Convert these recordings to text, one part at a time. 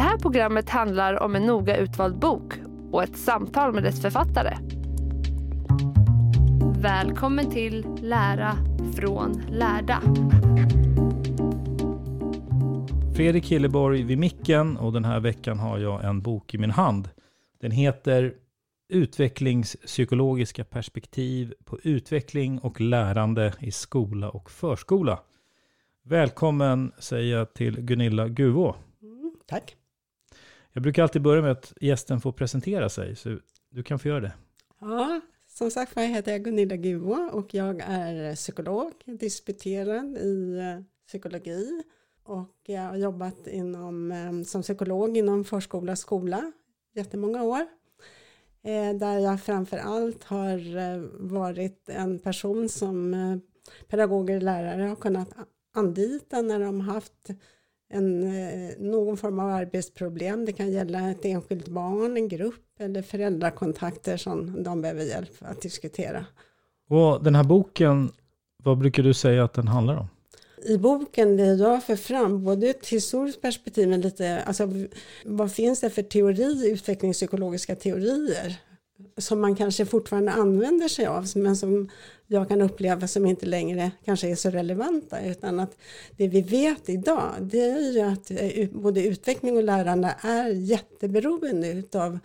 Det här programmet handlar om en noga utvald bok och ett samtal med dess författare. Välkommen till Lära från lärda. Fredrik Hilleborg vid micken och den här veckan har jag en bok i min hand. Den heter Utvecklingspsykologiska perspektiv på utveckling och lärande i skola och förskola. Välkommen säger jag till Gunilla Guvå. Tack. Jag brukar alltid börja med att gästen får presentera sig, så du kan få göra det. Ja, som sagt var heter jag Gunilla Guo och jag är psykolog, disputerad i eh, psykologi och jag har jobbat inom, eh, som psykolog inom förskola och skola jättemånga år. Eh, där jag framför allt har varit en person som pedagoger och lärare har kunnat anlita när de har haft en, eh, någon form av arbetsproblem. Det kan gälla ett enskilt barn, en grupp eller föräldrakontakter som de behöver hjälp att diskutera. Och den här boken, vad brukar du säga att den handlar om? I boken det jag för fram både ett historiskt perspektiv men lite, alltså vad finns det för teori, utvecklingspsykologiska teorier som man kanske fortfarande använder sig av men som jag kan uppleva som inte längre kanske är så relevanta utan att det vi vet idag det är ju att eh, både utveckling och lärande är jätteberoende utav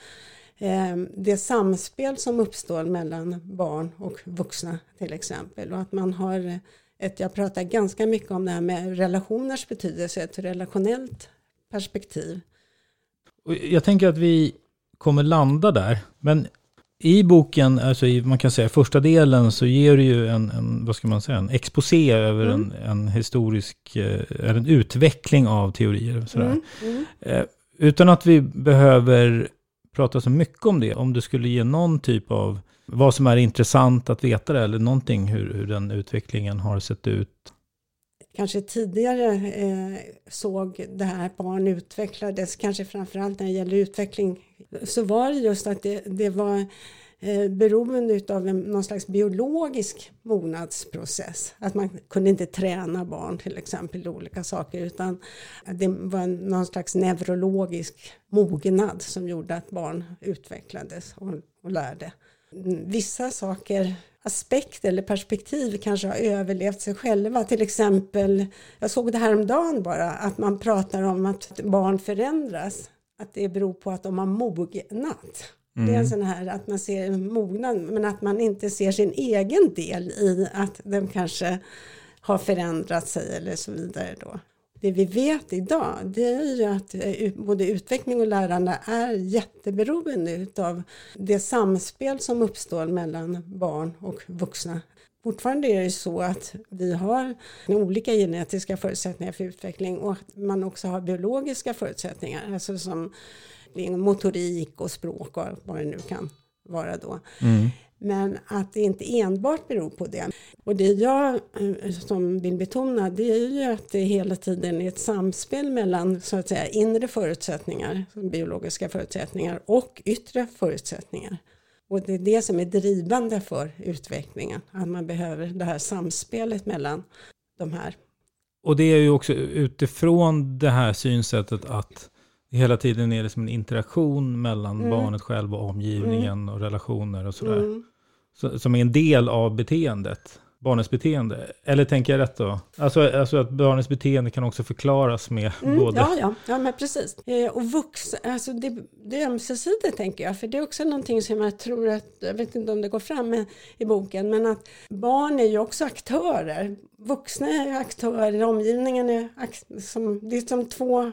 eh, det samspel som uppstår mellan barn och vuxna till exempel och att man har ett, jag pratar ganska mycket om det här med relationers betydelse, ett relationellt perspektiv. Jag tänker att vi kommer landa där, men i boken, alltså i, man kan säga första delen, så ger det ju en, en vad ska man säga, en exposé över Mm. en, en historisk, eh, en utveckling av teorier. Sådär. Mm, mm. Eh, utan att vi behöver prata så mycket om det, om du skulle ge någon typ av vad som är intressant att veta det, eller någonting hur, hur den utvecklingen har sett ut kanske tidigare eh, såg det här att barn utvecklades, kanske framförallt när det gäller utveckling, så var det just att det, det var eh, beroende av en, någon slags biologisk mognadsprocess. Att man kunde inte träna barn till exempel i olika saker utan det var någon slags neurologisk mognad som gjorde att barn utvecklades och, och lärde. Mm, vissa saker aspekter eller perspektiv kanske har överlevt sig själva. Till exempel, jag såg det här om dagen bara, att man pratar om att barn förändras. Att det beror på att de har mognat. Det är en sån här att man ser mognad men att man inte ser sin egen del i att de kanske har förändrat sig eller så vidare då. Det vi vet idag det är ju att eh, både utveckling och lärande är jätteberoende utav det samspel som uppstår mellan barn och vuxna. Fortfarande är det så att vi har olika genetiska förutsättningar för utveckling och att man också har biologiska förutsättningar, alltså som motorik och språk och vad det nu kan vara då. Mm. Men att det inte enbart beror på det. Och det jag eh, som vill betona det är ju att det hela tiden är ett samspel mellan så att säga inre förutsättningar, biologiska förutsättningar och yttre förutsättningar. Och det är det som är drivande för utvecklingen, att man behöver det här samspelet mellan de här. Och det är ju också utifrån det här synsättet att hela tiden är det som en interaktion mellan Mm. barnet själv och omgivningen och relationer och sådär. Mm. Som är en del av beteendet. barnets beteende. Eller tänker jag rätt då? Alltså, alltså att barnets beteende kan också förklaras med Mm, både... ja, ja, ja, men precis. Eh, och vuxna, alltså det, det är ömsesidigt tänker jag, för det är också någonting som jag tror att, jag vet inte om det går fram i, i boken, men att barn är ju också aktörer. Vuxna är aktörer, omgivningen är, som, det är som två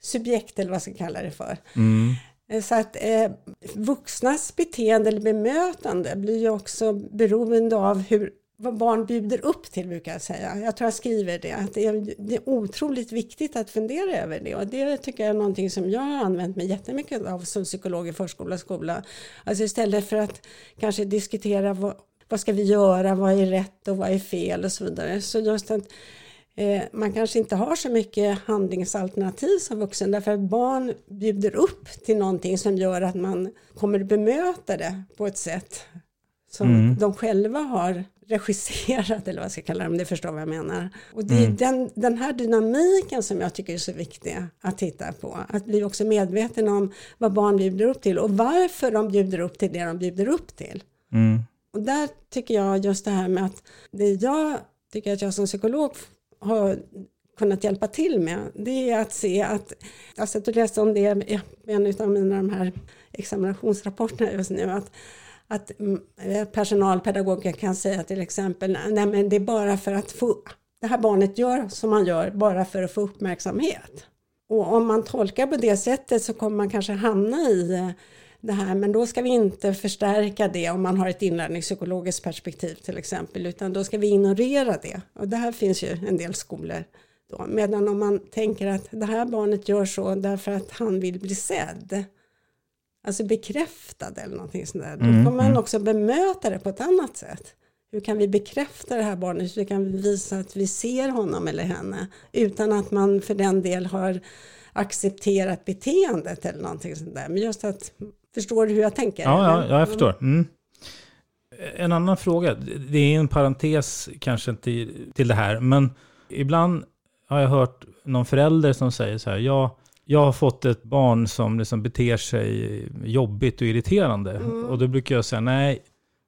subjekt eller vad jag ska kalla det för. Mm. Eh, så att eh, vuxnas beteende eller bemötande blir ju också beroende av hur, vad barn bjuder upp till brukar jag säga. Jag tror jag skriver det, att det är, det är otroligt viktigt att fundera över det och det tycker jag är någonting som jag har använt mig jättemycket av som psykolog i förskola och skola. Alltså istället för att kanske diskutera vad, vad ska vi göra, vad är rätt och vad är fel och så vidare. Så just att man kanske inte har så mycket handlingsalternativ som vuxen därför att barn bjuder upp till någonting som gör att man kommer att bemöta det på ett sätt som de själva har regisserat eller vad jag ska kalla det om det förstår vad jag menar. Och det är den, den här dynamiken som jag tycker är så viktig att titta på. Att bli också medveten om vad barn bjuder upp till och varför de bjuder upp till det de bjuder upp till. Mm. Och där tycker jag just det här med att det jag tycker att jag som psykolog har kunnat hjälpa till med, det är att se att, jag satt sett och läst om det i en av mina de här examinationsrapporterna just nu, att, att mm, personalpedagoger kan säga till exempel, nej men det är bara för att få, det här barnet gör som man gör bara för att få uppmärksamhet. Och om man tolkar på det sättet så kommer man kanske hamna i eh, det här, men då ska vi inte förstärka det om man har ett inlärningspsykologiskt perspektiv till exempel, utan då ska vi ignorera det. Och det här finns ju en del skolor. Då. Medan om man tänker att det här barnet gör så därför att han vill bli sedd, alltså bekräftad eller någonting sånt där, då kommer man också bemöta det på ett annat sätt. Hur kan vi bekräfta det här barnet? Hur kan vi visa att vi ser honom eller henne utan att man för den del har accepterat beteendet eller någonting sånt där. Men just att, förstår du hur jag tänker? Ja, ja, ja, jag förstår. Mm. En annan fråga, det är en parentes kanske till, till det här, men ibland har jag hört någon förälder som säger så här, ja, jag har fått ett barn som liksom beter sig jobbigt och irriterande. Mm. Och då brukar jag säga, nej,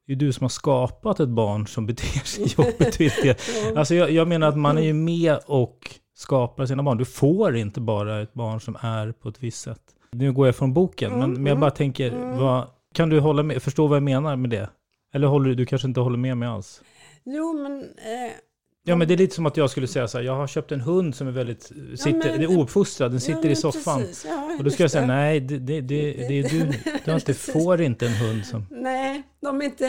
det är du som har skapat ett barn som beter sig jobbigt och irriterande. Alltså jag, jag menar att man är ju med och skapar sina barn. Du får inte bara ett barn som är på ett visst sätt. Nu går jag från boken, men, men jag bara tänker, vad, kan du hålla med, förstå vad jag menar med det? Eller håller du, du kanske inte håller med mig alls? Jo, men... Eh, Ja, men det är lite som att jag skulle säga så här, jag har köpt en hund som är väldigt, sitter, men- det är ouppfostrad, den sitter ja, i men soffan. precis, ja, Och då ska jag säga, nej, det, det, det, det är du, du har inte, får inte en hund som... Nej, de är, inte,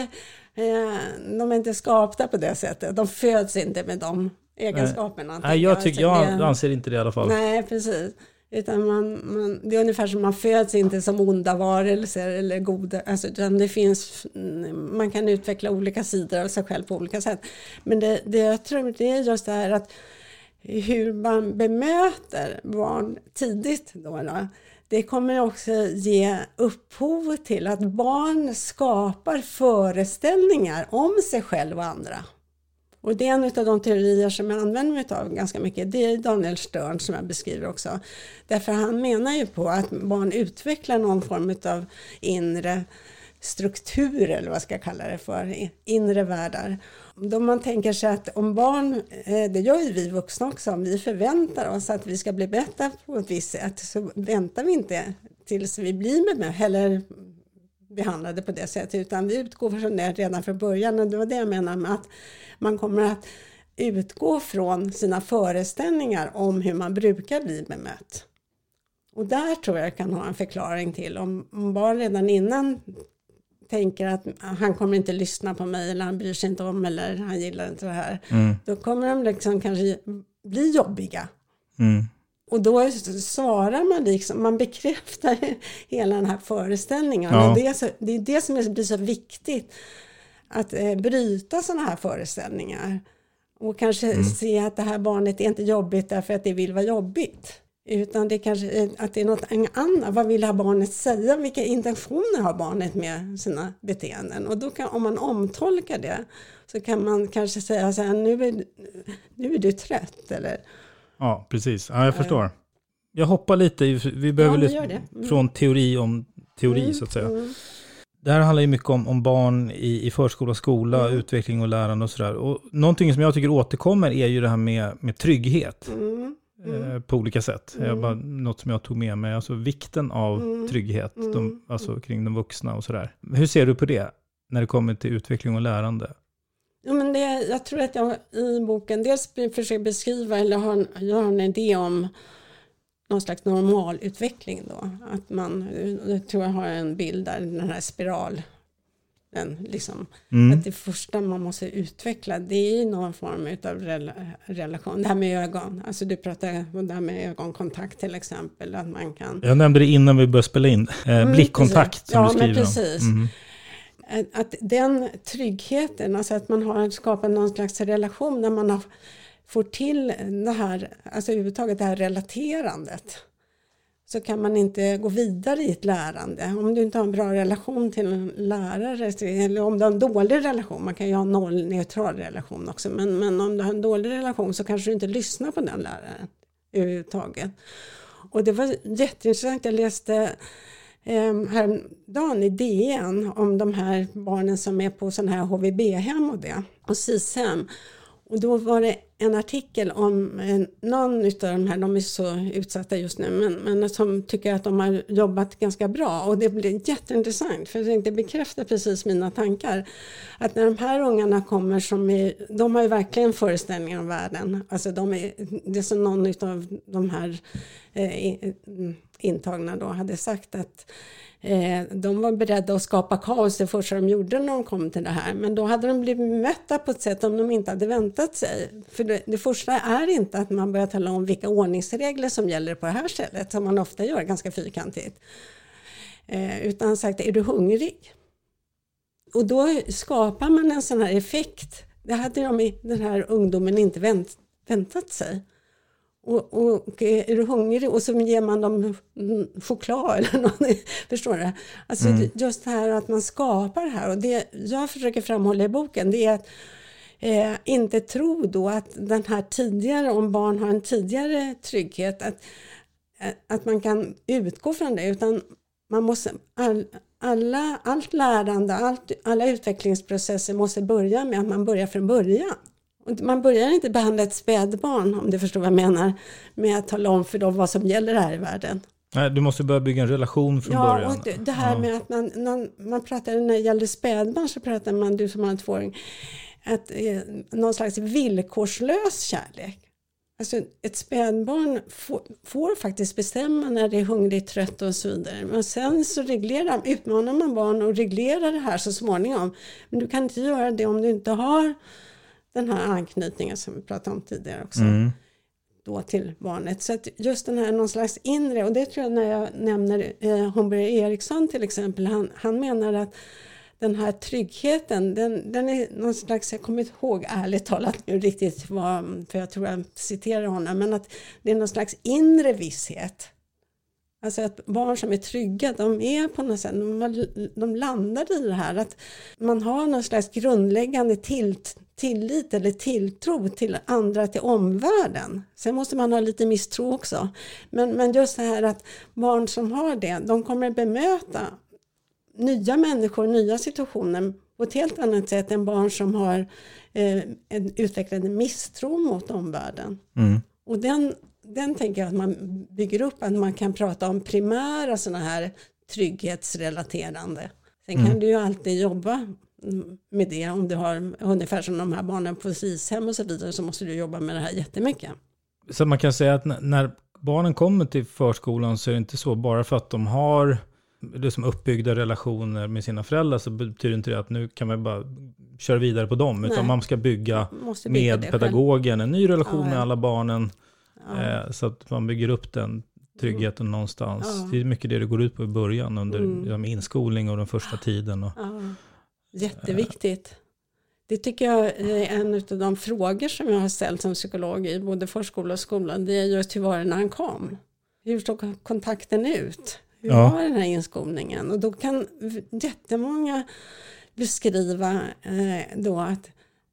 eh, de är inte skapta på det sättet. De föds inte med de egenskaperna. Nej, jag, tycker, Alltså, jag det- anser inte det i alla fall. Nej, precis. Utan man, man, det är ungefär som man föds inte som onda varelser eller goda. Alltså, utan det finns, man kan utveckla olika sidor av sig själv på olika sätt. Men det, det jag tror det är just det här att hur man bemöter barn tidigt då, då det kommer också ge upphov till att barn skapar föreställningar om sig själv och andra. Och det är en av de teorier som jag använder mig av ganska mycket. Det är Daniel Stern som jag beskriver också. Därför han menar ju på att barn utvecklar någon form av inre struktur eller vad ska jag kalla det för, inre världar. Då man tänker sig att om barn, eh, det gör ju vi vuxna också, om vi förväntar oss att vi ska bli bättre på ett visst sätt så väntar vi inte tills vi blir med eller behandlade på det sättet utan vi utgår från det redan från början och det var det jag menar med att man kommer att utgå från sina föreställningar om hur man brukar bli bemött. Och där tror jag kan ha en förklaring till om, barn redan innan tänker att han kommer inte lyssna på mig eller han bryr sig inte om eller han gillar inte det här. Då kommer de liksom kanske bli jobbiga. Mm. Och då svarar man liksom, man bekräftar hela den här föreställningen. Ja. Det, är så, det är det som blir så viktigt. Att eh, bryta sådana här föreställningar. Och kanske se att det här barnet är inte jobbigt därför att det vill vara jobbigt. Utan det kanske är att det är något annat. Vad vill det här barnet säga? Vilka intentioner har barnet med sina beteenden? Och då kan, om man omtolkar det så kan man kanske säga så här, nu är, nu är du trött eller Ja, precis. Ja, jag förstår. Jag hoppar lite, vi behöver det. Mm. från teori om teori så att säga. det här handlar ju mycket om, om barn i, i förskola, skola, Mm. utveckling och lärande och sådär. Och någonting som jag tycker återkommer är ju det här med, med trygghet Mm. eh, på olika sätt. Jag bara, något som jag tog med mig, alltså vikten av Mm. trygghet, Mm. de, alltså kring de vuxna och sådär. Hur ser du på det när det kommer till utveckling och lärande? Det, jag tror att jag i boken dels försöker beskriva eller har, en- jag har en idé om någon slags normalutveckling då. Att man, jag tror jag har en bild där, den här spiral. Den liksom, Mm. Att det första man måste utveckla det är någon form av rela, relation. Det här med ögon, alltså du pratar om det här med ögonkontakt till exempel. Att man kan Jag nämnde det innan vi började spela in. Eh, Mm, blickkontakt precis. som Ja, du skriver men om. precis. Mm. Att- den tryggheten, alltså att man har skapat någon slags relation där man har, får till det här, alltså överhuvudtaget det här relaterandet. Så kan man inte gå vidare i ett lärande. Om du inte har en bra relation till en lärare, eller om du har en dålig relation, man kan ju ha en nollneutral relation också, men, men om du har en dålig relation så kanske du inte lyssnar på den läraren överhuvudtaget. Och det var jätteintressant, jag läste Ehm, häromdagen i DN om de här barnen som är på sådana här HVB-hem och det, och SIS-hem. Och då var det en artikel om eh, någon av de här, de är så utsatta just nu, men, men som tycker att de har jobbat ganska bra. Och det blev jätteintressant, för det bekräftar precis mina tankar. Att när de här ungarna kommer som är, de har ju verkligen föreställningar om världen. Alltså de är, det är som någon av de här eh, eh, intagna då hade sagt att Eh, de var beredda att skapa kaos det första de gjorde när de kom till det här. Men då hade de blivit mötta på ett sätt som de inte hade väntat sig. För det, det första är inte att man börjar tala om vilka ordningsregler som gäller på det här stället, som man ofta gör ganska fyrkantigt. Eh, utan sagt, är du hungrig? Och då skapar man en sån här effekt. Det hade de i den här ungdomen inte vänt, väntat sig. Och, och är du hungrig och så ger man dem mm, choklad eller något. Förstår du? Alltså just det här att man skapar det här och det jag försöker framhålla i boken det är att eh, inte tro då att den här tidigare, om barn har en tidigare trygghet, att, eh, att man kan utgå från det utan man måste, all, alla, allt lärande, allt, alla utvecklingsprocesser måste börja med att man börjar från början. Och Man börjar inte behandla ett spädbarn, om du förstår vad jag menar, med att tala om för dem vad som gäller här i världen. Nej, du måste börja bygga en relation från ja, början. och det, det här Ja. med att man, man, man pratar, när det gäller spädbarn så pratar man, du som har en tvååring, att eh, någon slags villkorslös kärlek. Alltså ett spädbarn får, får faktiskt bestämma när det är hungrigt, trött och så vidare. Men sen så reglerar, utmanar man barn och reglerar det här så småningom. Men du kan inte göra det om du inte har den här anknytningen som vi pratade om tidigare också Mm. då till barnet. Så att just den här någon slags inre, och det tror jag när jag nämner eh, Homberg Eriksson till exempel, han, han menar att den här tryggheten, den, den är någon slags, jag kommer inte ihåg ärligt talat nu riktigt vad, för jag tror jag citerar honom, men att det är någon slags inre visshet. Alltså att barn som är trygga, de är på något sätt, de, de landar i det här att man har någon slags grundläggande till, tillit eller tilltro till andra, till omvärlden. Sen måste man ha lite misstro också. Men, men just det här att barn som har det, de kommer bemöta nya människor, nya situationer på ett helt annat sätt än barn som har eh, en utvecklande misstro mot omvärlden. Mm. Och den, den tänker jag att man bygger upp, att man kan prata om primära sådana här trygghetsrelaterande. Sen kan du ju alltid jobba mm, med det om du har ungefär som de här barnen på SIS-hem och så vidare så måste du jobba med det här jättemycket. Så man kan säga att när barnen kommer till förskolan så är det inte så bara för att de har liksom uppbyggda relationer med sina föräldrar så betyder inte det att nu kan man bara köra vidare på dem. Utan Nej. man ska bygga bygga med själv. pedagogen en ny relation Ja, ja. med alla barnen. Ja. Eh, så att man bygger upp den tryggheten någonstans. Ja. Det är mycket det det går ut på i början under Mm. inskolning och den första tiden. Och, Ja, jätteviktigt. Det tycker jag är en av de frågor som jag har ställt som psykolog i både förskola och skola. Det är just hur var det när han kom? Hur såg kontakten ut? Hur Ja. var den här inskolningen? Och då kan jättemånga beskriva eh, då att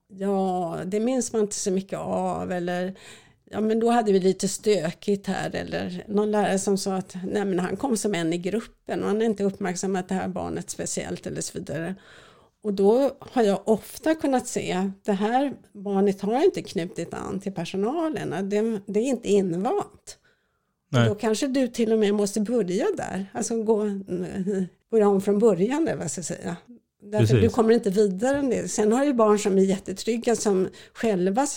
ja, det minns man inte så mycket av eller ja men då hade vi lite stökigt här eller någon lärare som sa att nej men han kom som en i gruppen och han har inte uppmärksammat det här barnet speciellt eller så vidare. Och då har jag ofta kunnat se att det här barnet har inte knutit an till personalen, det, det är inte invant. Nej. Då kanske du till och med måste börja där, alltså gå, börja om från början, eller vad ska jag säga. Därför Precis. du kommer inte vidare än det. Sen har du barn som är jättetrygga som själva,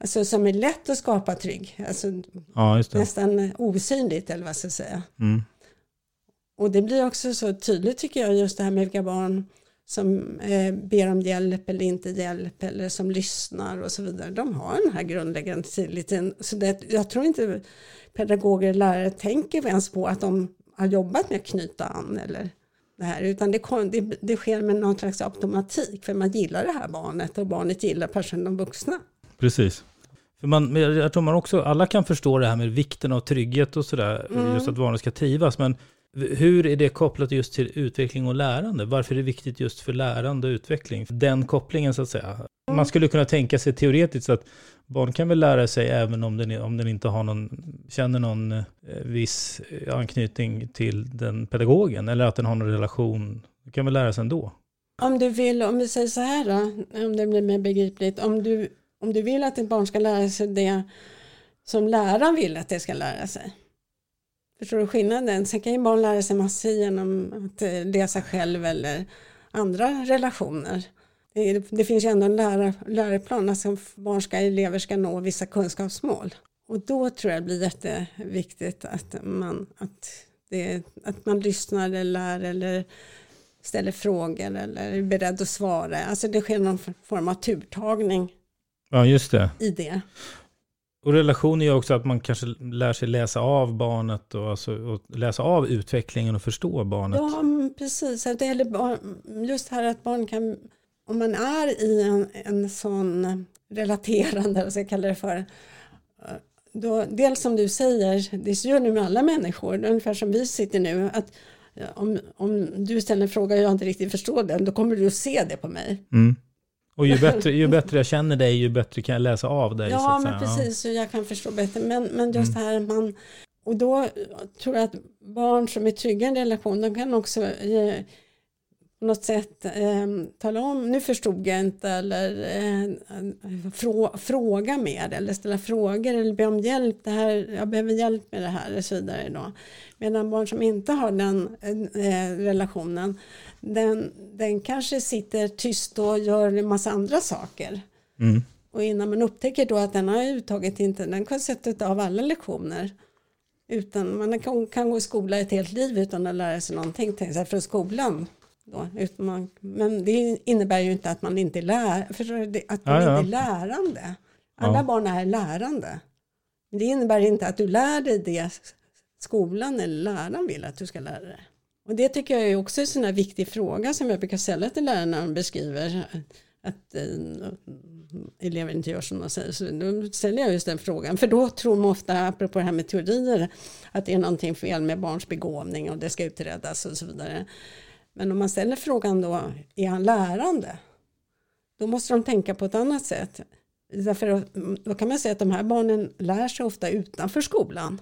alltså som är lätt att skapa trygg, alltså Ja, nästan osynligt eller vad ska jag säga. Mm. Och det blir också så tydligt tycker jag just det här med vilka barn som eh, ber om hjälp eller inte hjälp eller som lyssnar och så vidare. De har den här grundläggande tilliten. Så det, jag tror inte pedagoger och lärare tänker ens på att de har jobbat med att knyta an eller det här utan det, kom- det, det sker med någon slags automatik för man gillar det här barnet och barnet gillar personen de vuxna. Precis. För man, men jag tror man också, alla kan förstå det här med vikten av trygghet och sådär, Mm. just att barnen ska trivas, men hur är det kopplat just till utveckling och lärande? Varför är det viktigt just för lärande och utveckling? Den kopplingen så att säga. Man skulle kunna tänka sig teoretiskt att barn kan väl lära sig även om den, om den inte har någon, känner någon eh, viss anknytning till den pedagogen, eller att den har någon relation. Det kan väl lära sig ändå? Om du vill, om vi säger så här då, om det blir mer begripligt, om du, om du vill att ett barn ska lära sig det som läraren vill att det ska lära sig. Förstår du skillnaden? Sen kan ju barn lära sig massor genom att eh, läsa själv eller andra relationer. Det, det finns ju ändå en lärar, läroplan, alltså barn ska, elever ska nå vissa kunskapsmål. Och då tror jag det blir jätteviktigt att man, att det, att man lyssnar eller lär eller ställer frågor eller är beredd att svara. Alltså det sker någon form av turtagning Ja, just det. i det. Och relation är ju också att man kanske lär sig läsa av barnet och, alltså, och läsa av utvecklingen och förstå barnet. Ja, men precis. Att det gäller barn, just här att barn kan, om man är i en, en sån relaterande, vad ska jag kalla det för, eh, då, dels som du säger, det gör du med alla människor, ungefär som vi sitter nu, att om, om du ställer en fråga och jag inte riktigt förstår den, då kommer du att se det på mig. Mm. Och ju bättre, ju bättre jag känner dig, ju bättre kan jag läsa av dig. Ja, men precis, så jag kan förstå bättre. Men, men just Mm. det här man, och då tror jag att barn som är trygga i en relation, de kan också eh, på något sätt eh, tala om, nu förstod jag inte, eller eh, frå, fråga mer, eller ställa frågor, eller be om hjälp, det här, jag behöver hjälp med det här, och så vidare. Då. Medan barn som inte har den eh, relationen, den, den kanske sitter tyst och gör en massa andra saker. Mm. Och innan man upptäcker då att den har uttaget inte, den kan sätta av alla lektioner. Utan man kan, kan gå i skola ett helt liv utan att lära sig någonting till från skolan. Då, utan man, men det innebär ju inte att man inte är lär, du, det- att man Ja, ja. inte är lärande. Alla Ja. barn är lärande. Men det innebär inte att du lär dig det skolan eller läraren vill att du ska lära dig. Och det tycker jag är också en sån här viktig fråga som jag brukar ställa till lärarna när de beskriver att eh, eh elever inte gör som de säger. Så då ställer jag just den frågan. För då tror man ofta, apropå det här med teorier, att det är någonting fel med barns begåvning och det ska utredas och så vidare. Men om man ställer frågan då, är han lärande? Då måste de tänka på ett annat sätt. Därför mm, då kan man säga att de här barnen lär sig ofta utanför skolan.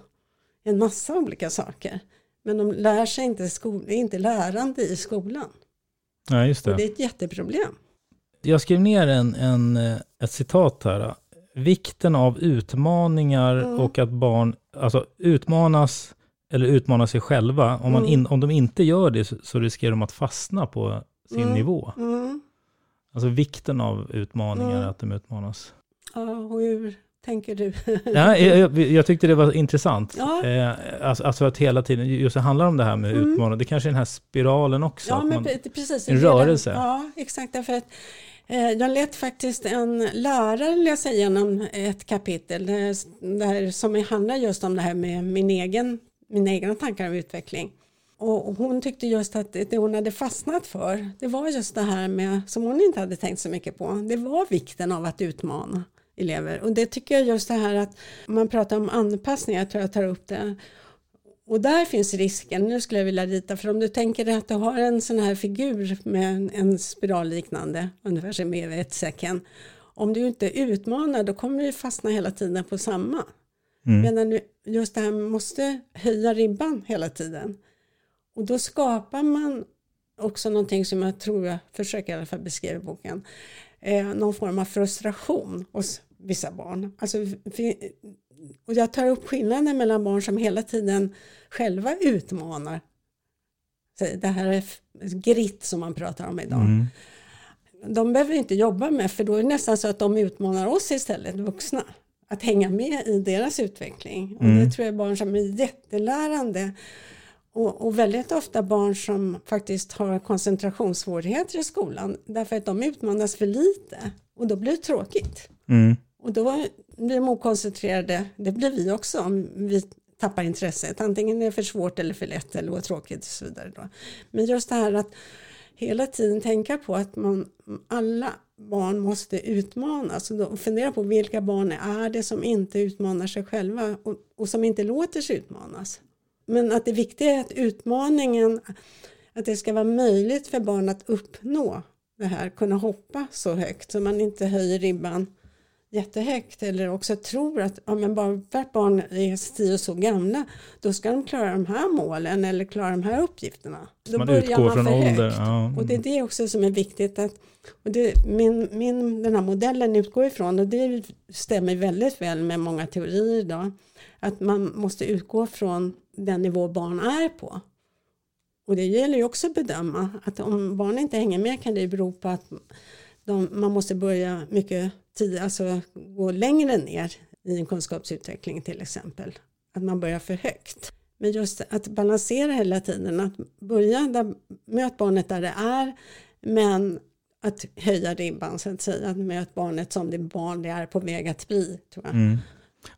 En massa olika saker. Men de lär sig inte, skol- inte lärande i skolan. Ja, just Och det. det är ett jätteproblem. Jag skrev ner en, en, eh, ett citat här. Vikten av utmaningar Mm. och att barn alltså, utmanas eller utmanar sig själva. Om, man Mm. in, om de inte gör det så, så riskerar de att fastna på sin Mm. nivå. Mm. Alltså vikten av utmaningar, Mm. att de utmanas. Ja, och hur tänker du? Ja, jag, jag, tyckte det var intressant. Ja. Eh, alltså, alltså att hela tiden, just det handlar om det här med Mm. utmaningar. Det kanske är den här spiralen också. Ja, man, pre- precis. en den- rörelse. Ja, exakt. Därför att, eh, jag lät faktiskt en lärare läsa igenom ett kapitel där, som handlar just om det här med min egen, mina egna tankar om utveckling. Och och hon tyckte just att det hon hade fastnat för, det var just det här med, som hon inte hade tänkt så mycket på, det var vikten av att utmana elever. Och det tycker jag just det här att man pratar om anpassning, jag tror jag tar upp det, och där finns risken, nu skulle jag vilja rita, för om du tänker dig att du har en sån här figur med en, en spiralliknande, ungefär som med ett säcken. om du inte utmanar då kommer du fastna hela tiden på samma. Mm. Medan du, just det här måste höja ribban hela tiden. Och då skapar man också någonting som jag tror jag försöker i alla fall beskriva i boken. Eh, någon form av frustration hos vissa barn. Alltså, och jag tar upp skillnaden mellan barn som hela tiden själva utmanar. Det här är grit som man pratar om idag. Mm. De behöver vi inte jobba med för då är det nästan så att de utmanar oss istället, vuxna. Att hänga med i deras utveckling. Och det tror jag är barn som är jättelärande. Och, och väldigt ofta barn som faktiskt har koncentrationssvårigheter i skolan därför att de utmanas för lite och då blir det tråkigt. Mm. Och då blir de okoncentrerade, det blir vi också om vi tappar intresset. Antingen är det för svårt eller för lätt eller tråkigt och så vidare. Då. Men just det här att hela tiden tänka på att man, alla barn måste utmanas och då fundera på vilka barn är det som inte utmanar sig själva och, och som inte låter sig utmanas. Men att det viktiga är att utmaningen, att det ska vara möjligt för barn att uppnå det här, kunna hoppa så högt så man inte höjer ribban jättehögt eller också tror att ja, men bara för att barn är och så gamla då ska de klara de här målen eller klara de här uppgifterna. Då Man börjar utgår från för ålder. högt. Ja. Och det är det också som är viktigt att och det, min, min, den här modellen utgår ifrån och det stämmer väldigt väl med många teorier idag att man måste utgå från den nivå barn är på. Och det gäller ju också att bedöma att om barn inte hänger med kan det ju bero på att de, man måste börja mycket tidigare, alltså gå längre ner i en kunskapsutveckling till exempel. Att man börjar för högt. Men just att balansera hela tiden, att börja där, möt barnet där det är, men att höja ribban så att säga, att möt barnet som det barn det är på väg att bli. Tror jag. Mm.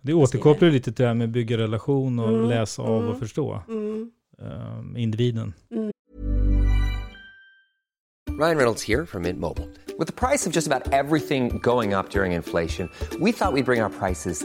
Det återkopplar lite till det här med bygga relation och Mm, läsa av och mm. förstå Mm. eh, individen. Ryan Reynolds here from Mint Mobile. With the price of just about everything going up during inflation, we thought we'd bring our prices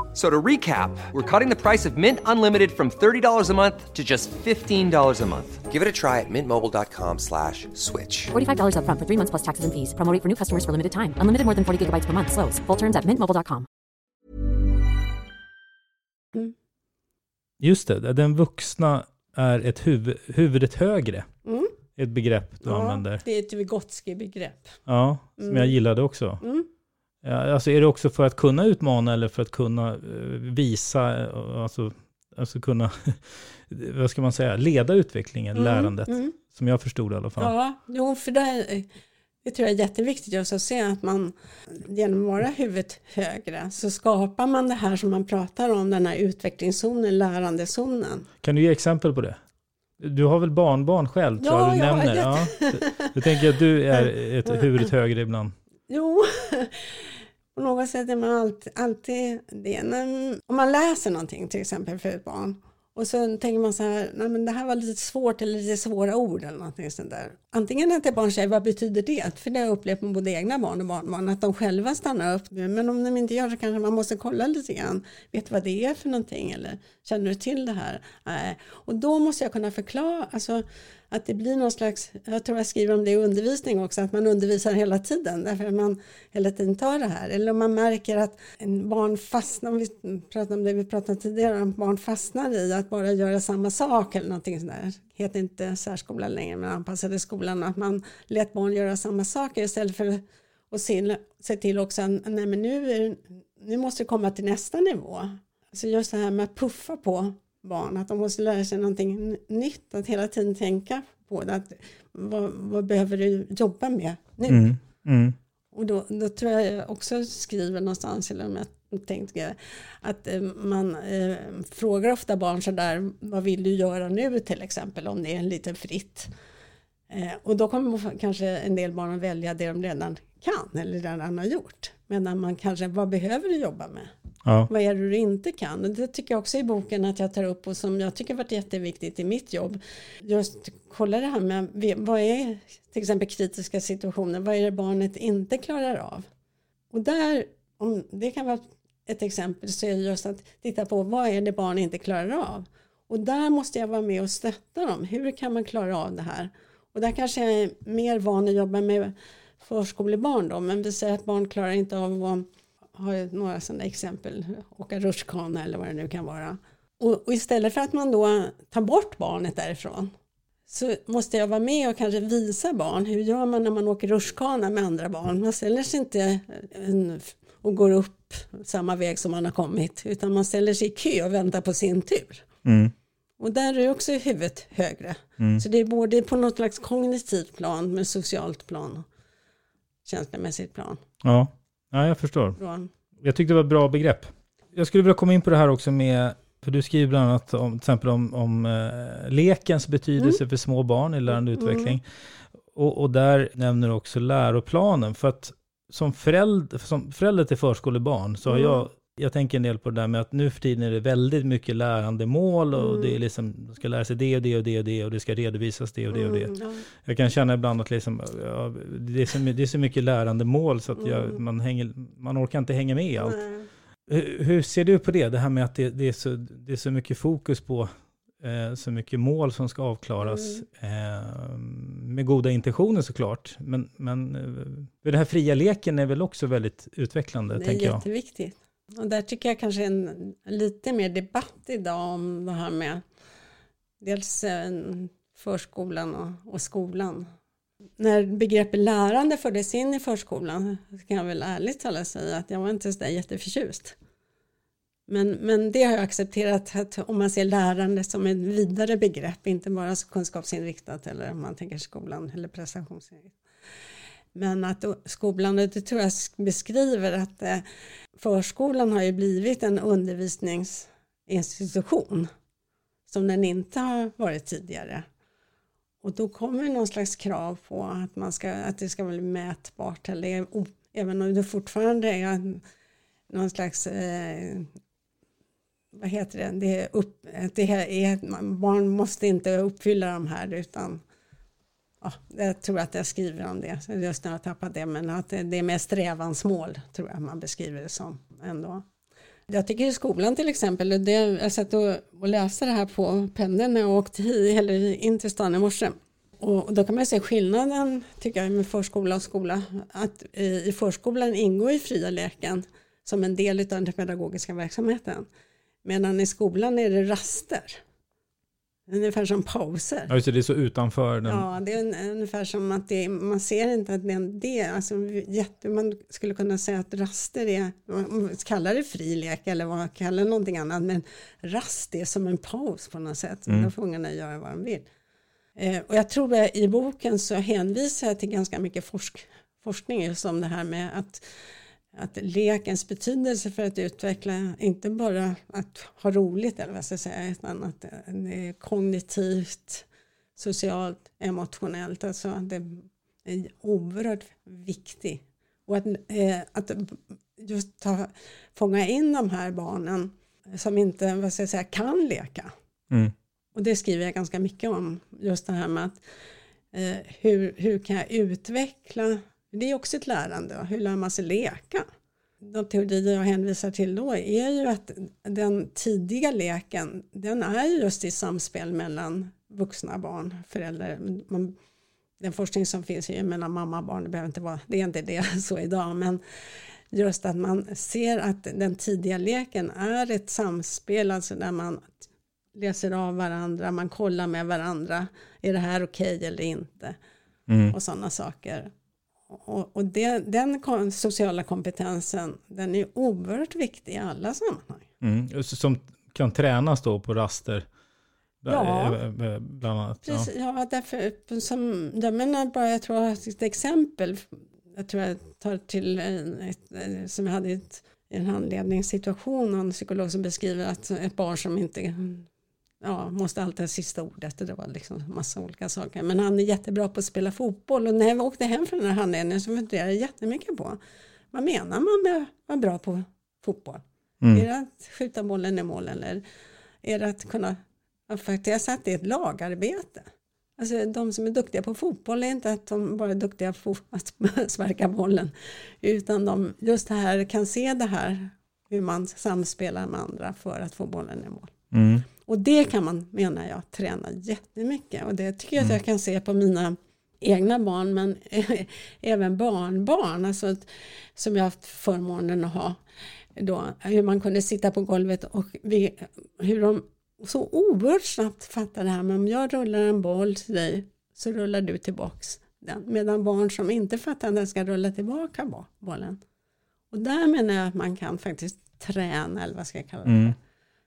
So to recap, we're cutting the price of Mint Unlimited from $30 a month to just $15 a month. Give it a try at mintmobile.com slash switch. $45 upfront for three months plus taxes and fees. Promo rate for new customers for limited time. Unlimited more than 40 gigabytes per month. Slows. Full terms at mintmobile.com. Just det, den vuxna är ett huvud, huvudet högre. Mm. Ett begrepp du Ja, använder. det är ett Vygotsky-begrepp. Ja, som Mm. jag gillade också. Mm. Ja, alltså är det också för att kunna utmana eller för att kunna eh, visa, eh, alltså, alltså kunna, vad ska man säga, leda utvecklingen, Mm, lärandet. mm. Som jag förstod i alla fall. Ja, jo, för det, det tror jag är jätteviktigt just att se att man genom att vara huvudet högre så skapar man det här som man pratar om, den här utvecklingszonen, lärandezonen. Kan du ge exempel på det? Du har väl barnbarn själv, tror Ja, jag du har nämner. det. Ja. Jag tänker att du är ett huvudet högre ibland. Jo, på något sätt är man alltid, alltid det. När, om man läser någonting till exempel för ett barn och så tänker man så här, nej men det här var lite svårt eller lite svåra ord eller någonting sånt där. Antingen att ett barn säger, vad betyder det? För det har jag upplevt med både egna barn och barnbarn, att de själva stannar upp. Men om de inte gör så kanske man måste kolla lite grann. Vet du vad det är för någonting? Eller känner du till det här? Nej. Och då måste jag kunna förklara, alltså att det blir någon slags, jag tror jag skriver om det i undervisning också, att man undervisar hela tiden därför att man hela tiden tar det här. Eller om man märker att en barn fastnar, om vi pratar om det vi pratade tidigare om, barn fastnar i att bara göra samma sak eller någonting sådär. Heter inte särskola längre men anpassade skolan, att man lät barn göra samma saker istället för att se, se till också att nej men nu, är, nu måste det komma till nästa nivå. Så just det här med att puffa på barn, att de måste lära sig någonting nytt, att hela tiden tänka på det. Att, vad, vad behöver du jobba med nu? Mm. Mm. Och då, då tror jag jag också skriver någonstans, eller om jag tänkte att eh, man eh, frågar ofta barn sådär, vad vill du göra nu till exempel, om det är en liten fritt. Eh, och då kommer kanske en del barn att välja det de redan kan eller redan har gjort. Medan man kanske, vad behöver du jobba med? Ja. Vad är det du inte kan? Det tycker jag också i boken att jag tar upp och som jag tycker varit jätteviktigt i mitt jobb. Just kolla det här med vad är till exempel kritiska situationer, vad är det barnet inte klarar av? Och där, om det kan vara ett exempel, så är det just att titta på vad är det barn inte klarar av? Och där måste jag vara med och stötta dem. Hur kan man klara av det här? Och där kanske jag är mer van att jobba med förskolebarn då, men vi säger att barn klarar inte av att ha några sådana exempel, åka rutschkana eller vad det nu kan vara. Och, och, istället för att man då tar bort barnet därifrån så måste jag vara med och kanske visa barn hur gör man när man åker rutschkana med andra barn. Man ställer sig inte en, och går upp samma väg som man har kommit utan man ställer sig i kö och väntar på sin tur. Mm. Och där är också huvudet högre. Mm. Så det är både på något slags kognitivt plan men socialt plan känslomässigt plan. Ja, ja jag förstår. Bra. Jag tyckte det var ett bra begrepp. Jag skulle vilja komma in på det här också med, för du skriver bland annat om, till exempel om, om uh, lekens betydelse mm. för små barn i lärande mm. utveckling. Och, och, där nämner du också läroplanen. För att som förälder, som förälder till förskolebarn så har mm. jag jag tänker en del på det där med att nu för tiden är det väldigt mycket lärandemål och mm. det är liksom, de ska lära sig det och det och det och det och det ska redovisas det och det och det. Mm, ja. Jag kan känna ibland att liksom, ja, det, är så, det är så mycket lärandemål så att jag, mm. man, hänger, man orkar inte hänga med i allt. Hur, hur, ser du på det? Det här med att det, det, är, så, det är så mycket fokus på eh, så mycket mål som ska avklaras mm. eh, med goda intentioner såklart. Men, men eh, den här fria leken är väl också väldigt utvecklande, tänker jag. Det är jätteviktigt. Och där tycker jag kanske en lite mer debatt idag om det här med dels eh, förskolan och, och skolan. När begreppet lärande fördes in i förskolan så kan jag väl ärligt talat säga att jag var inte så jätteförtjust. Men, men det har jag accepterat att om man ser lärande som ett vidare begrepp, inte bara kunskapsinriktat eller om man tänker skolan eller prestationsinriktat. Men att skolan, det tror jag beskriver att eh, förskolan har ju blivit en undervisningsinstitution som den inte har varit tidigare. Och då kommer någon slags krav på att, man ska, att det ska bli mätbart, eller, även om det fortfarande är någon slags eh, vad heter det, det är upp, det är, barn måste inte uppfylla de här utan ja, jag tror att jag skriver om det, just när jag tappat det, men att det är mer strävansmål tror jag man beskriver det som ändå. Jag tycker i skolan till exempel, det, jag satt och, och läste det här på pendeln när jag åkte hit, eller in till stan i morse. Och då kan man se skillnaden tycker jag med förskola och skola. Att i förskolan ingår ju fria leken som en del av den pedagogiska verksamheten. Medan i skolan är det raster. Ungefär som pauser. Ja, just det, det är så utanför. Den... Ja, det är ungefär som att det, man ser inte att det är en del. Alltså, jätte, man skulle kunna säga att raster är, man kallar det fri lek eller vad kallar någonting annat, men rast är som en paus på något sätt. Mm. Då får ungarna göra vad de vill. Eh, och jag tror att i boken så hänvisar jag till ganska mycket forsk, forskning just om det här med att att lekens betydelse för att utveckla, inte bara att ha roligt eller vad ska jag säga, utan att det är kognitivt, socialt, emotionellt, alltså det är oerhört viktigt. Och att, eh, att just ta, fånga in de här barnen som inte, vad ska jag säga, kan leka. Mm. Och det skriver jag ganska mycket om, just det här med att eh, hur, hur kan jag utveckla det är också ett lärande. Hur lär man sig leka? De teorier jag hänvisar till då är ju att den tidiga leken den är just i samspel mellan vuxna barn, föräldrar. Man, den forskning som finns är ju mellan mamma och barn, det, behöver inte vara, det är inte det så idag, men just att man ser att den tidiga leken är ett samspel, alltså där man läser av varandra, man kollar med varandra, är det här okej okay eller inte? Mm. Och sådana saker. Och, och det, den sociala kompetensen den är oerhört viktig i alla sammanhang. Mm, som kan tränas då på raster? Ja, eh, bland annat. Precis, ja. ja, därför, som, jag menar bara, jag tror att ett exempel, jag tror jag tar till ett, som jag hade i ett, en handledningssituation, en psykolog som beskriver att ett barn som inte ja, måste alltid ha sista ordet. Det var liksom massa olika saker. Men han är jättebra på att spela fotboll och när jag åkte hem från den här handledningen så funderade jag jättemycket på vad menar man med att vara bra på fotboll? Mm. Är det att skjuta bollen i mål eller är det att kunna, faktiskt att det är ett lagarbete. Alltså de som är duktiga på fotboll är inte att de bara är duktiga på att sparka bollen utan de just det här kan se det här hur man samspelar med andra för att få bollen i mål. Mm. Och det kan man, menar jag, träna jättemycket. Och det tycker jag Mm. att jag kan se på mina egna barn, men även barnbarn, alltså, som jag haft förmånen att ha. Då, hur man kunde sitta på golvet och vi, hur de så oerhört snabbt fattar det här med om jag rullar en boll till dig så rullar du tillbaks den. Medan barn som inte fattar att den ska rulla tillbaka bo- bollen. Och där menar jag att man kan faktiskt träna, eller vad ska jag kalla det Mm.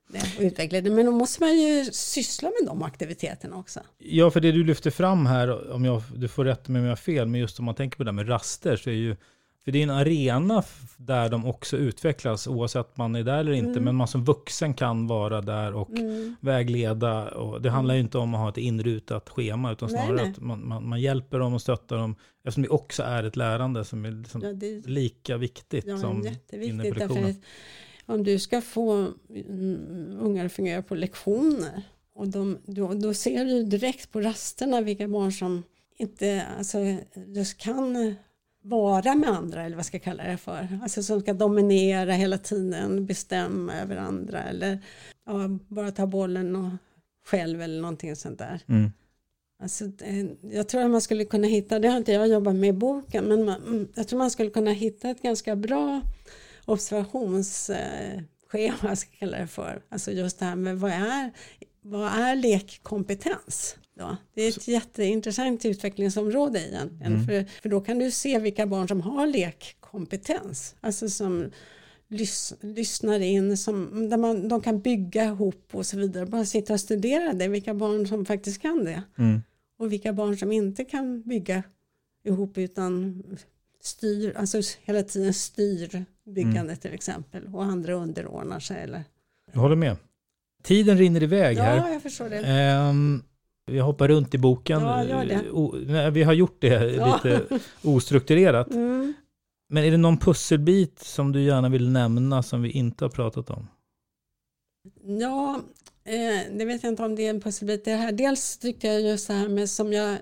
Det och utveckla det. Men då måste man ju syssla med de aktiviteterna också. Ja, för det du lyfter fram här, om jag, du får rätta mig om jag har fel, men just om man tänker på det här med raster så är ju, för det är en arena där de också utvecklas oavsett man är där eller inte, Mm. men man som vuxen kan vara där och vägleda. Och det handlar ju inte om att ha ett inrutat schema, utan Nej, snarare nej. att man, man, man hjälper dem och stöttar dem, eftersom det också är ett lärande som är liksom Ja, det lika viktigt ja, som jätteviktigt. Om du ska få mm, ungar att fungera på lektioner och de, då, då ser du direkt på rasterna vilka barn som inte alltså, just kan vara med andra eller vad ska jag kalla det för. Alltså som ska dominera hela tiden, bestämma över andra eller ja, bara ta bollen och själv eller någonting sånt där. Mm. Alltså, jag tror att man skulle kunna hitta, det har inte jag jobbat med i boken, men man, mm, jag tror man skulle kunna hitta ett ganska bra observationsschema, ska jag kalla det för. Alltså just det här med vad är, vad är lekkompetens? Då? Det är ett jätteintressant utvecklingsområde egentligen, för, för då kan du se vilka barn som har lekkompetens, alltså som lys, lyssnar in, som, där man, de kan bygga ihop och så vidare. Bara sitta och studera det, vilka barn som faktiskt kan det. Mm. Och vilka barn som inte kan bygga ihop utan styr, alltså hela tiden styr byggandet till exempel. Och andra underordnar sig. Eller. Jag håller med. Tiden rinner iväg här. Ja, jag förstår det. Ehm, vi hoppar runt i boken. Ja, gör det. O, nej, vi har gjort det Ja. lite ostrukturerat. Mm. Men är det någon pusselbit som du gärna vill nämna som vi inte har pratat om? Ja, eh, det vet jag inte om det är en pusselbit. Det här. Dels tyckte jag just det här med som jag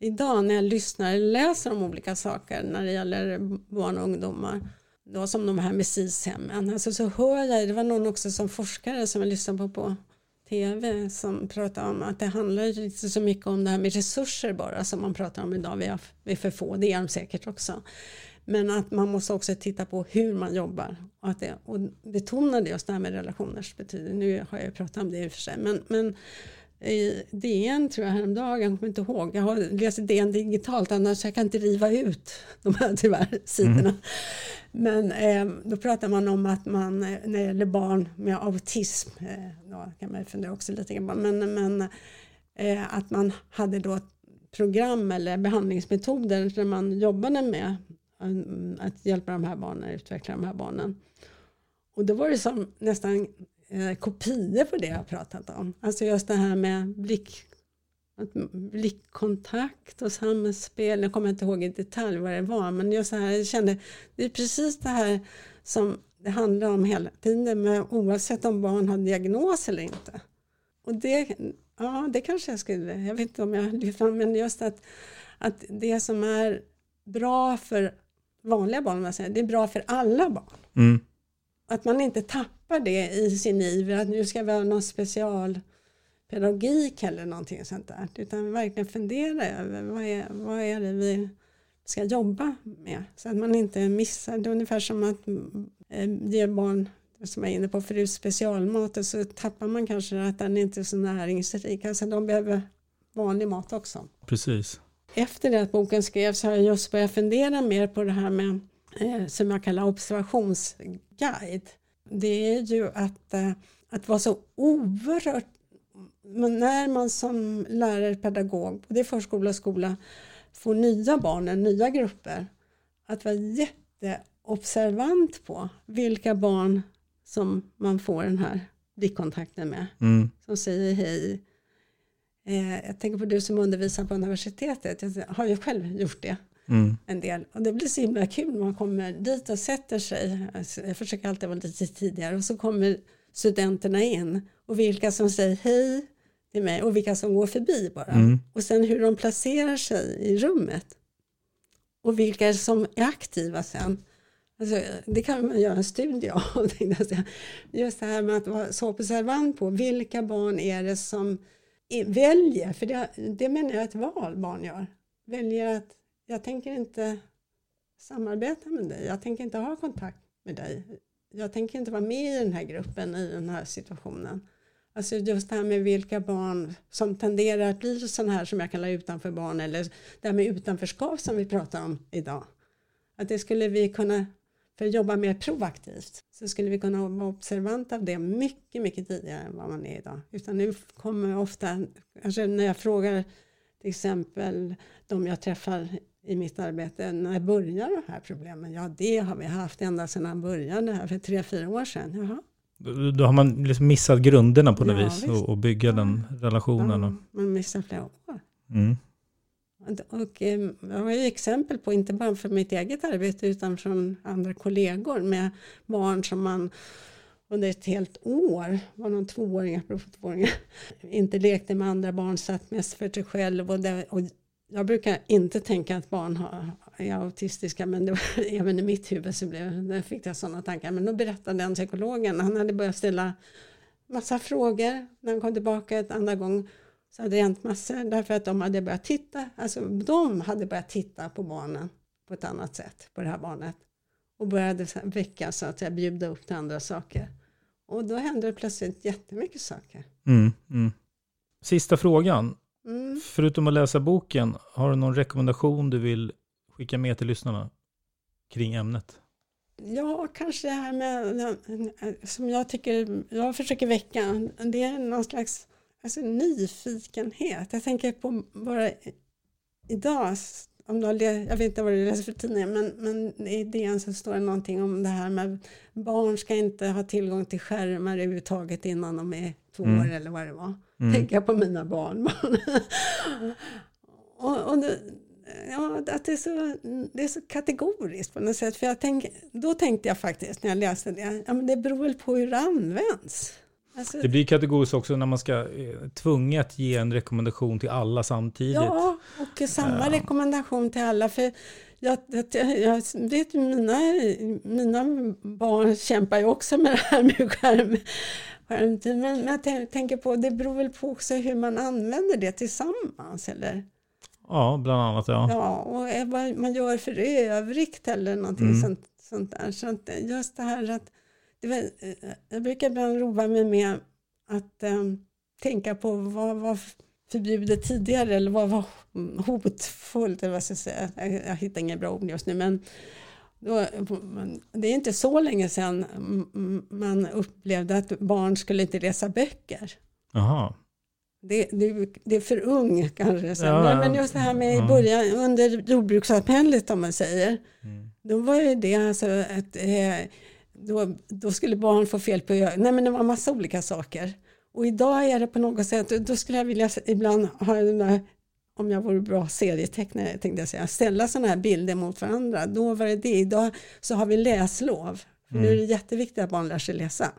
idag när jag lyssnar eller läser om olika saker när det gäller barn och ungdomar. Då som de här med SIS-hemmen. Alltså så hör jag, det var någon också som forskare som jag lyssnade på på tv som pratade om att det handlar inte så mycket om det här med resurser bara som man pratar om idag. Vi, vi är för få, det är de säkert också. Men att man måste också titta på hur man jobbar och, att det, och betonade just det här med relationers betydelse. Nu har jag ju pratat om det i och för sig, men, men i DN tror jag häromdagen, jag kommer inte ihåg, jag har läst DN digitalt annars jag kan inte riva ut de här tyvärr sidorna. Men eh, då pratar man om att man eh, när det gäller barn med autism, eh, då kan man fundera också lite grann men, men eh, att man hade då program eller behandlingsmetoder där man jobbade med mm, att hjälpa de här barnen, utveckla de här barnen. Och då var det som nästan eh, kopior på det jag har pratat om. Alltså just det här med blick, blickkontakt och samspel. Jag kommer inte ihåg i detalj vad det var, men just så här, jag kände det är precis det här som det handlar om hela tiden, med, oavsett om barn har diagnos eller inte. Och det, ja, det kanske jag skulle, jag vet inte om jag lyfter fram, men just att, att det som är bra för vanliga barn, man säger, det är bra för alla barn. Mm. Att man inte tappar det i sin iver att nu ska vi ha någon specialpedagogik eller någonting sånt där. Utan verkligen fundera över vad är, vad är det vi ska jobba med. Så att man inte missar. Det är ungefär som att eh, ge barn, som jag är inne på förut, specialmat och så tappar man kanske att den inte är så näringsrik. Alltså de behöver vanlig mat också Precis. efter det att boken skrevs har jag just börjat fundera mer på det här med eh, som jag kallar observationsguide. Det är ju att, eh, att vara så oerhört men när man som lärare, pedagog, både i förskola och skola får nya barn, nya grupper, att vara jätteobservant på vilka barn som man får den här blickkontakten med. Mm. Som säger hej. Eh, jag tänker på du som undervisar på universitetet. Jag har ju själv gjort det Mm. en del. Och det blir så himla kul när man kommer dit och sätter sig. Alltså, jag försöker alltid vara lite tidigare. Och så kommer studenterna in. Och vilka som säger hej till mig och vilka som går förbi bara. Mm. Och sen hur de placerar sig i rummet. Och vilka som är aktiva sen. Alltså, det kan man göra en studie av. Just det här med att vara så observant på vilka barn är det som väljer, för det, det menar jag ett val barn gör. Väljer att jag tänker inte samarbeta med dig, jag tänker inte ha kontakt med dig. Jag tänker inte vara med i den här gruppen i den här situationen. Alltså just det här med vilka barn som tenderar att bli sådana här som jag kallar utanför barn eller det här med utanförskap som vi pratar om idag. Att det skulle vi kunna, för att jobba mer proaktivt, så skulle vi kunna vara observanta av det mycket, mycket tidigare än vad man är idag. Utan nu kommer ofta, kanske när jag frågar till exempel de jag träffar i mitt arbete, när börjar de här problemen? Ja, det har vi haft ända sedan han började här för tre, fyra år sedan. Jaha. Då, då har man liksom missat grunderna på något Ja, vis och, och bygga den relationen. Och, Ja, man missar flera år. mm. Och eh, jag har ju exempel på, inte bara för mitt eget arbete utan från andra kollegor med barn som man under ett helt år, var någon tvååring, apropå tvååringar, inte lekte med andra barn, satt mest för sig själv. Och, det, och jag brukar inte tänka att barn har, är autistiska, men det var, även i mitt huvud så blev, där fick jag sådana tankar. Men då berättade den psykologen, han hade börjat ställa massa frågor när han kom tillbaka ett andra gång så hade det hänt massor därför att de hade börjat titta, alltså de hade börjat titta på barnen på ett annat sätt, på det här barnet. Och började väcka så att jag bjuda upp till andra saker. Och då hände det plötsligt jättemycket saker. Mm, mm. Sista frågan. Mm. Förutom att läsa boken, har du någon rekommendation du vill skicka med till lyssnarna kring ämnet? Ja, kanske det här med, som jag tycker, jag försöker väcka, det är någon slags alltså, nyfikenhet. Jag tänker på bara idag, om du har jag vet inte vad du läser för tidningar, men, men i DN så står det någonting om det här med barn ska inte ha tillgång till skärmar överhuvudtaget innan de är två Mm. år eller vad det var. Mm. Tänker jag på mina barnbarn. och, och det, ja, att det, är så, det är så kategoriskt på något sätt. För jag tänk, då tänkte jag faktiskt när jag läste det, ja, men det beror väl på hur det används. Alltså, Det blir kategoriskt också när man ska eh, tvunget ge en rekommendation till alla samtidigt. Ja, och samma Ja. rekommendation till alla. För jag, jag, jag vet mina, mina barn kämpar ju också med det här med skärm. Men, men jag tän- tänker på, det beror väl på också hur man använder det tillsammans. Eller? Ja, bland annat ja. Ja, och vad man gör för övrigt eller någonting Mm. sånt, sånt där. Så att just det här att, det var, eh, jag brukar ibland roa mig med att eh, tänka på vad var förbjudet tidigare eller vad var hotfullt, eller vad ska jag säga. Jag, jag hittar inga bra ord just nu, men då, det är inte så länge sedan man upplevde att barn skulle inte läsa böcker. Jaha. Det, det, det är för ung kanske. Så. Ja, men, just det här med i Ja. början, under jordbrukssamhället om man säger. Mm. Då var ju det alltså att eh, då, då skulle barn få fel på ögonen. Nej men det var massa olika saker. Och idag är det på något sätt, då skulle jag vilja ibland ha den där, om jag vore bra serietecknare tänkte jag säga, ställa sådana här bilder mot varandra. Då var det det. Idag så har vi läslov. För Nu är det jätteviktigt att barn lär sig läsa.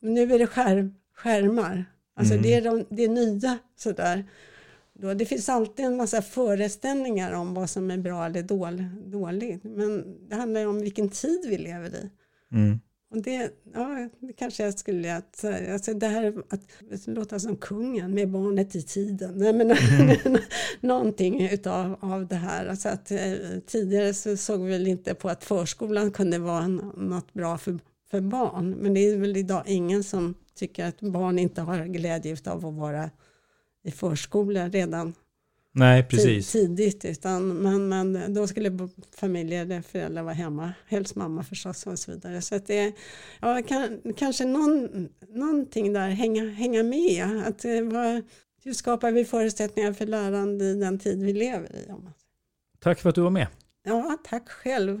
Men nu är det skärm, skärmar. Alltså Mm. det, är de, det är nya sådär. Då, det finns alltid en massa föreställningar om vad som är bra eller dål, dåligt. Men det handlar ju om vilken tid vi lever i. Mm. Och det, ja, det kanske jag skulle att, alltså det här att låta som kungen med barnet i tiden. Nej, men, någonting utav av det här. Alltså att, eh, tidigare så såg vi väl inte på att förskolan kunde vara något bra för, för barn. Men det är väl idag ingen som tycker att barn inte har glädje av att vara i förskola redan Nej, precis. tidigt. Utan, men, men då skulle familjer eller föräldrar vara hemma. Helst mamma förstås och så vidare. Så att det ja, kan, kanske någon, någonting där hänga, hänga med. Att, eh, vad, hur skapar vi förutsättningar för lärande i den tid vi lever i? Tack för att du var med. Ja, tack själv.